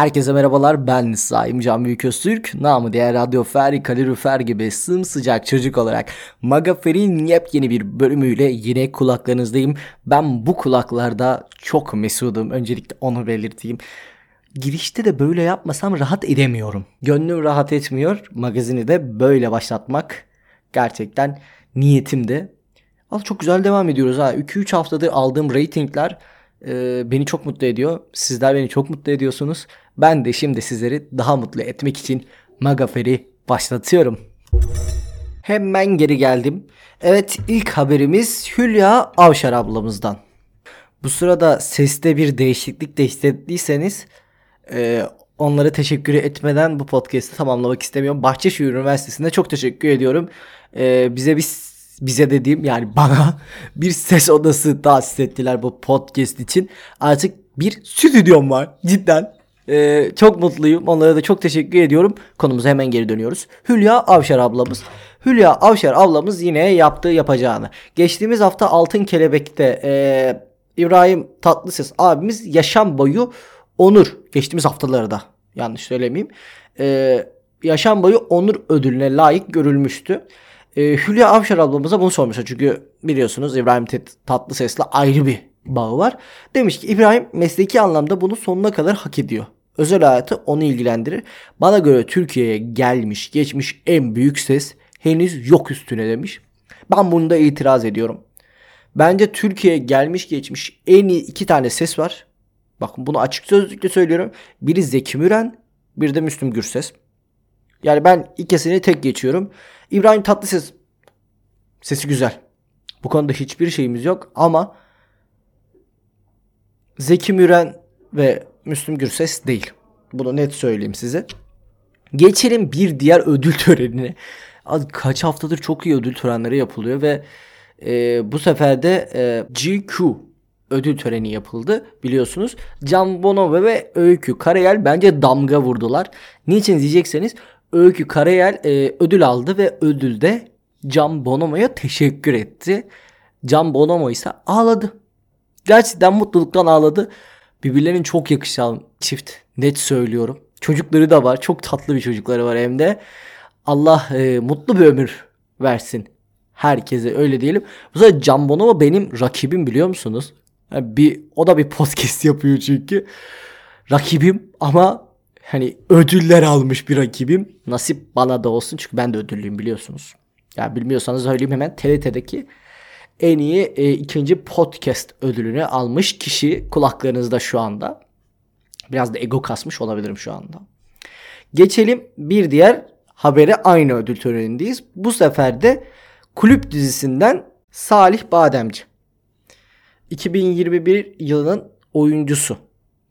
Herkese merhabalar ben Saim Can Büyüköztürk. Namı diğer Radyo Fer, Kalorifer gibi sımsıcak çocuk olarak Magafer'in yepyeni bir bölümüyle yine kulaklarınızdayım. Ben bu kulaklarda çok mesudum. Öncelikle onu belirteyim. Girişte de böyle yapmasam rahat edemiyorum. Gönlüm rahat etmiyor. Magazini de böyle başlatmak gerçekten niyetimde. Al çok güzel devam ediyoruz ha. 2-3 haftadır aldığım ratingler e, beni çok mutlu ediyor. Sizler beni çok mutlu ediyorsunuz. Ben de şimdi sizleri daha mutlu etmek için Magafer'i başlatıyorum. Hemen geri geldim. Evet ilk haberimiz Hülya Avşar ablamızdan. Bu sırada seste bir değişiklik de hissettiyseniz e, onlara teşekkür etmeden bu podcast'i tamamlamak istemiyorum. Bahçeşehir Üniversitesi'nde çok teşekkür ediyorum. E, bize bir bize dediğim yani bana bir ses odası tahsis ettiler bu podcast için. Artık bir stüdyom var cidden. Ee, çok mutluyum. Onlara da çok teşekkür ediyorum. Konumuza hemen geri dönüyoruz. Hülya Avşar ablamız. Hülya Avşar ablamız yine yaptığı yapacağını. Geçtiğimiz hafta Altın Kelebek'te e, İbrahim Tatlıses abimiz yaşam boyu onur. Geçtiğimiz haftalarda yanlış söylemeyeyim. E, yaşam boyu onur ödülüne layık görülmüştü. E, Hülya Avşar ablamıza bunu sormuşlar. Çünkü biliyorsunuz İbrahim Tatlıses'le ayrı bir bağı var. Demiş ki İbrahim mesleki anlamda bunu sonuna kadar hak ediyor. Özel hayatı onu ilgilendirir. Bana göre Türkiye'ye gelmiş geçmiş en büyük ses henüz yok üstüne demiş. Ben bunu da itiraz ediyorum. Bence Türkiye'ye gelmiş geçmiş en iyi iki tane ses var. Bakın bunu açık sözlükle söylüyorum. Biri Zeki Müren, bir de Müslüm Gürses. Yani ben ikisini tek geçiyorum. İbrahim Tatlıses sesi güzel. Bu konuda hiçbir şeyimiz yok ama Zeki Müren ve Müslüm Gürses değil. Bunu net söyleyeyim size. Geçelim bir diğer ödül törenine. Kaç haftadır çok iyi ödül törenleri yapılıyor ve e, bu sefer de e, GQ ödül töreni yapıldı biliyorsunuz. Can Bonomo ve Öykü Karayel bence damga vurdular. Niçin diyecekseniz Öykü Karayel e, ödül aldı ve ödülde Can Bonomo'ya teşekkür etti. Can Bonomo ise ağladı. Gerçekten mutluluktan ağladı. Birbirlerinin çok yakışan çift. Net söylüyorum. Çocukları da var. Çok tatlı bir çocukları var hem de. Allah e, mutlu bir ömür versin. Herkese öyle diyelim. Bu sefer Can Bonomo benim rakibim biliyor musunuz? Yani bir, o da bir podcast yapıyor çünkü. Rakibim ama hani ödüller almış bir rakibim. Nasip bana da olsun çünkü ben de ödüllüyüm biliyorsunuz. Ya bilmiyorsanız söyleyeyim hemen TRT'deki en iyi e, ikinci podcast ödülünü almış kişi kulaklarınızda şu anda. Biraz da ego kasmış olabilirim şu anda. Geçelim bir diğer habere aynı ödül törenindeyiz. Bu sefer de kulüp dizisinden Salih Bademci. 2021 yılının oyuncusu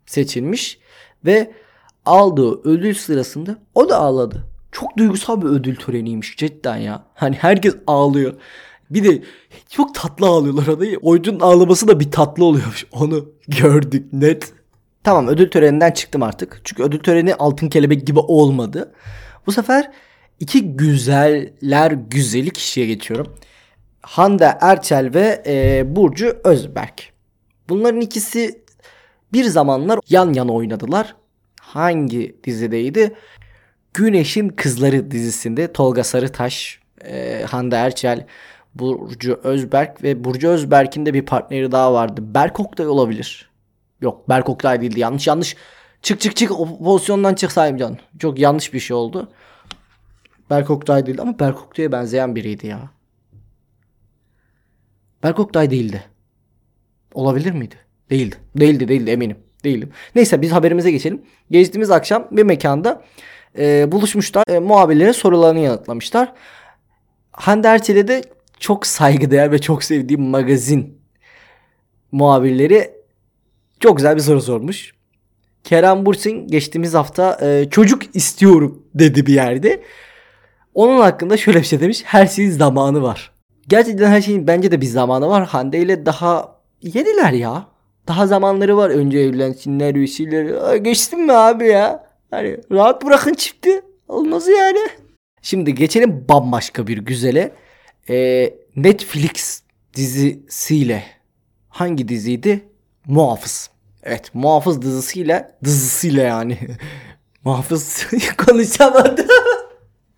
seçilmiş ve aldığı ödül sırasında o da ağladı. Çok duygusal bir ödül töreniymiş cidden ya. Hani herkes ağlıyor. Bir de çok tatlı ağlıyorlar adayı. Oyuncunun ağlaması da bir tatlı oluyormuş. Onu gördük net. Tamam ödül töreninden çıktım artık. Çünkü ödül töreni altın kelebek gibi olmadı. Bu sefer iki güzeller güzeli kişiye geçiyorum. Hande Erçel ve e, Burcu Özberk. Bunların ikisi bir zamanlar yan yana oynadılar. Hangi dizideydi? Güneşin Kızları dizisinde Tolga Sarıtaş, e, Hande Erçel, Burcu Özberk ve Burcu Özberk'in de bir partneri daha vardı. Berk Oktay olabilir. Yok Berk Oktay değildi. Yanlış yanlış. Çık çık çık o pozisyondan çık Saimcan. Çok yanlış bir şey oldu. Berk Oktay değildi ama Berk Oktay'a benzeyen biriydi ya. Berk Oktay değildi. Olabilir miydi? Değildi. Değildi değildi eminim. Değilim. Neyse biz haberimize geçelim. Geçtiğimiz akşam bir mekanda e, buluşmuşlar. E, muhabirlerin sorularını yanıtlamışlar. Hande Erçel'e de çok saygıdeğer ve çok sevdiğim magazin muhabirleri çok güzel bir soru sormuş. Kerem Bursin geçtiğimiz hafta e, çocuk istiyorum dedi bir yerde. Onun hakkında şöyle bir şey demiş. Her şeyin zamanı var. Gerçekten her şeyin bence de bir zamanı var. Hande ile daha yeniler ya. Daha zamanları var. Önce evlensinler, üyesiler. Geçtim mi abi ya? Hani rahat bırakın çifti. Olmaz yani. Şimdi geçelim bambaşka bir güzele. Ee, Netflix dizisiyle hangi diziydi? Muhafız. Evet muhafız dizisiyle dizisiyle yani muhafız konuşamadım.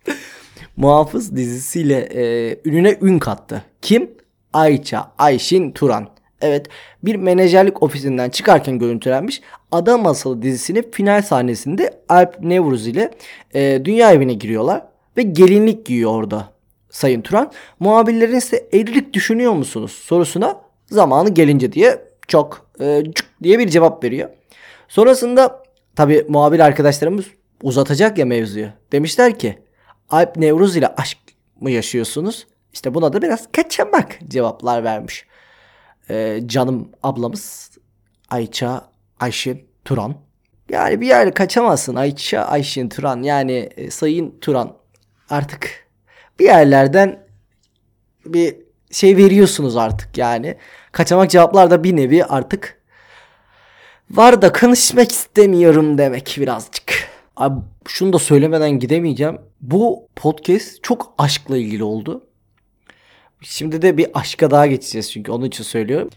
muhafız dizisiyle e, ününe ün kattı. Kim? Ayça Ayşin Turan. Evet bir menajerlik ofisinden çıkarken görüntülenmiş Adam Masalı dizisinin final sahnesinde Alp Nevruz ile e, dünya evine giriyorlar ve gelinlik giyiyor orada Sayın Turan. Muhabirlerin ise evlilik düşünüyor musunuz sorusuna zamanı gelince diye çok e, cuk diye bir cevap veriyor. Sonrasında tabi muhabir arkadaşlarımız uzatacak ya mevzuyu. Demişler ki Alp Nevruz ile aşk mı yaşıyorsunuz? İşte buna da biraz kaçamak cevaplar vermiş. Ee, canım ablamız Ayça Ayşin Turan. Yani bir yerde kaçamazsın Ayça Ayşin Turan. Yani e, Sayın Turan artık bir yerlerden bir şey veriyorsunuz artık yani. Kaçamak cevaplar da bir nevi artık var da konuşmak istemiyorum demek birazcık. Abi şunu da söylemeden gidemeyeceğim. Bu podcast çok aşkla ilgili oldu. Şimdi de bir aşka daha geçeceğiz çünkü onun için söylüyorum.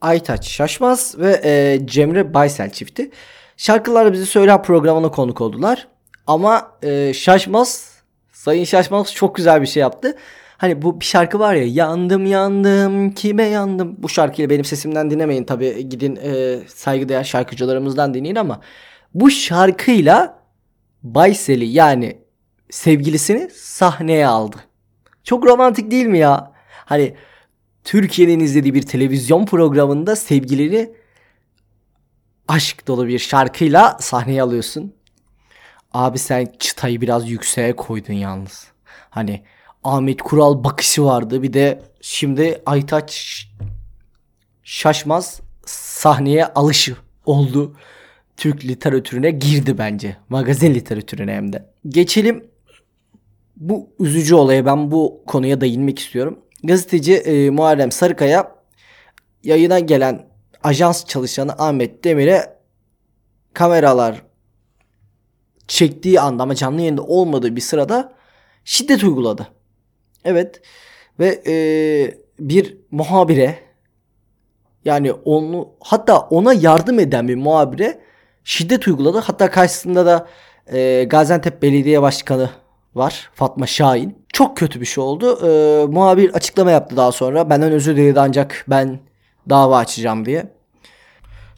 Aytaç Şaşmaz ve e, Cemre Baysel çifti. Şarkılarla bizi söyler programına konuk oldular. Ama e, Şaşmaz, Sayın Şaşmaz çok güzel bir şey yaptı. Hani bu bir şarkı var ya yandım yandım kime yandım. Bu şarkıyı benim sesimden dinlemeyin tabi gidin e, saygıdeğer şarkıcılarımızdan dinleyin ama bu şarkıyla Baysel'i yani sevgilisini sahneye aldı. Çok romantik değil mi ya? Hani Türkiye'nin izlediği bir televizyon programında sevgilini aşk dolu bir şarkıyla sahneye alıyorsun. Abi sen çıtayı biraz yükseğe koydun yalnız. Hani Ahmet Kural bakışı vardı. Bir de şimdi Aytaç şaşmaz sahneye alışı oldu. Türk literatürüne girdi bence. Magazin literatürüne hem de. Geçelim bu üzücü olaya ben bu konuya değinmek istiyorum. Gazeteci e, Muharrem Sarıkaya yayına gelen ajans çalışanı Ahmet Demir'e kameralar çektiği anda ama canlı yayında olmadığı bir sırada şiddet uyguladı. Evet ve e, bir muhabire yani onu hatta ona yardım eden bir muhabire şiddet uyguladı. Hatta karşısında da e, Gaziantep Belediye Başkanı var Fatma Şahin. Çok kötü bir şey oldu. E, muhabir açıklama yaptı daha sonra. Benden özür diledi ancak ben dava açacağım diye.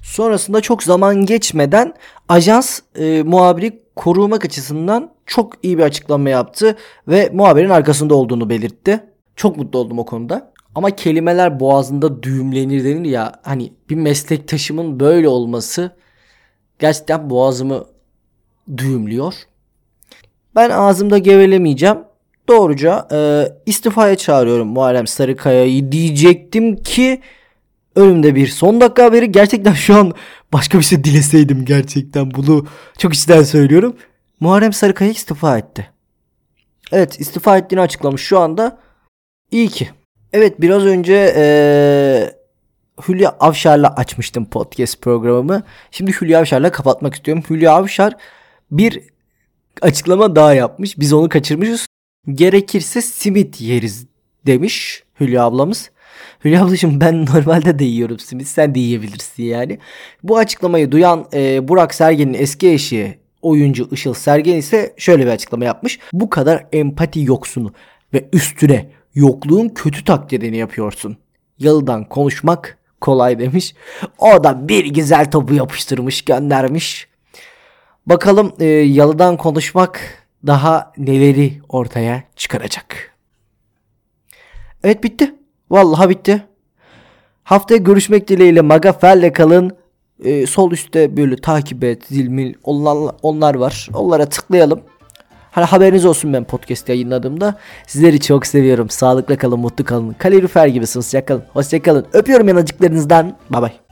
Sonrasında çok zaman geçmeden ajans e, muhabiri korumak açısından çok iyi bir açıklama yaptı ve muhabirin arkasında olduğunu belirtti. Çok mutlu oldum o konuda. Ama kelimeler boğazında düğümlenir denir ya hani bir meslektaşımın böyle olması gerçekten boğazımı düğümlüyor. Ben ağzımda gevelemeyeceğim. Doğruca e, istifaya çağırıyorum Muharrem Sarıkaya'yı diyecektim ki önümde bir son dakika haberi. Gerçekten şu an başka bir şey dileseydim gerçekten bunu çok içten söylüyorum. Muharrem Sarıkaya istifa etti. Evet istifa ettiğini açıklamış şu anda. İyi ki. Evet biraz önce ee, Hülya Avşar'la açmıştım podcast programımı. Şimdi Hülya Avşar'la kapatmak istiyorum. Hülya Avşar bir açıklama daha yapmış. Biz onu kaçırmışız. Gerekirse simit yeriz demiş Hülya ablamız. Hülya ablacığım ben normalde de yiyorum simit sen de yiyebilirsin yani. Bu açıklamayı duyan e, Burak Sergen'in eski eşi oyuncu Işıl Sergen ise şöyle bir açıklama yapmış. Bu kadar empati yoksunu ve üstüne yokluğun kötü taklidini yapıyorsun. Yalıdan konuşmak kolay demiş. O da bir güzel topu yapıştırmış göndermiş. Bakalım e, yalıdan konuşmak daha neleri ortaya çıkaracak. Evet bitti. Vallahi bitti. Haftaya görüşmek dileğiyle Magafel'le kalın. Ee, sol üstte böyle takip et, zilmil onlar, onlar var. Onlara tıklayalım. Hani haberiniz olsun ben podcast yayınladığımda. Sizleri çok seviyorum. Sağlıkla kalın, mutlu kalın. Kalorifer gibisiniz. Kalın. Hoşça kalın. Öpüyorum yanacıklarınızdan. Bay bay.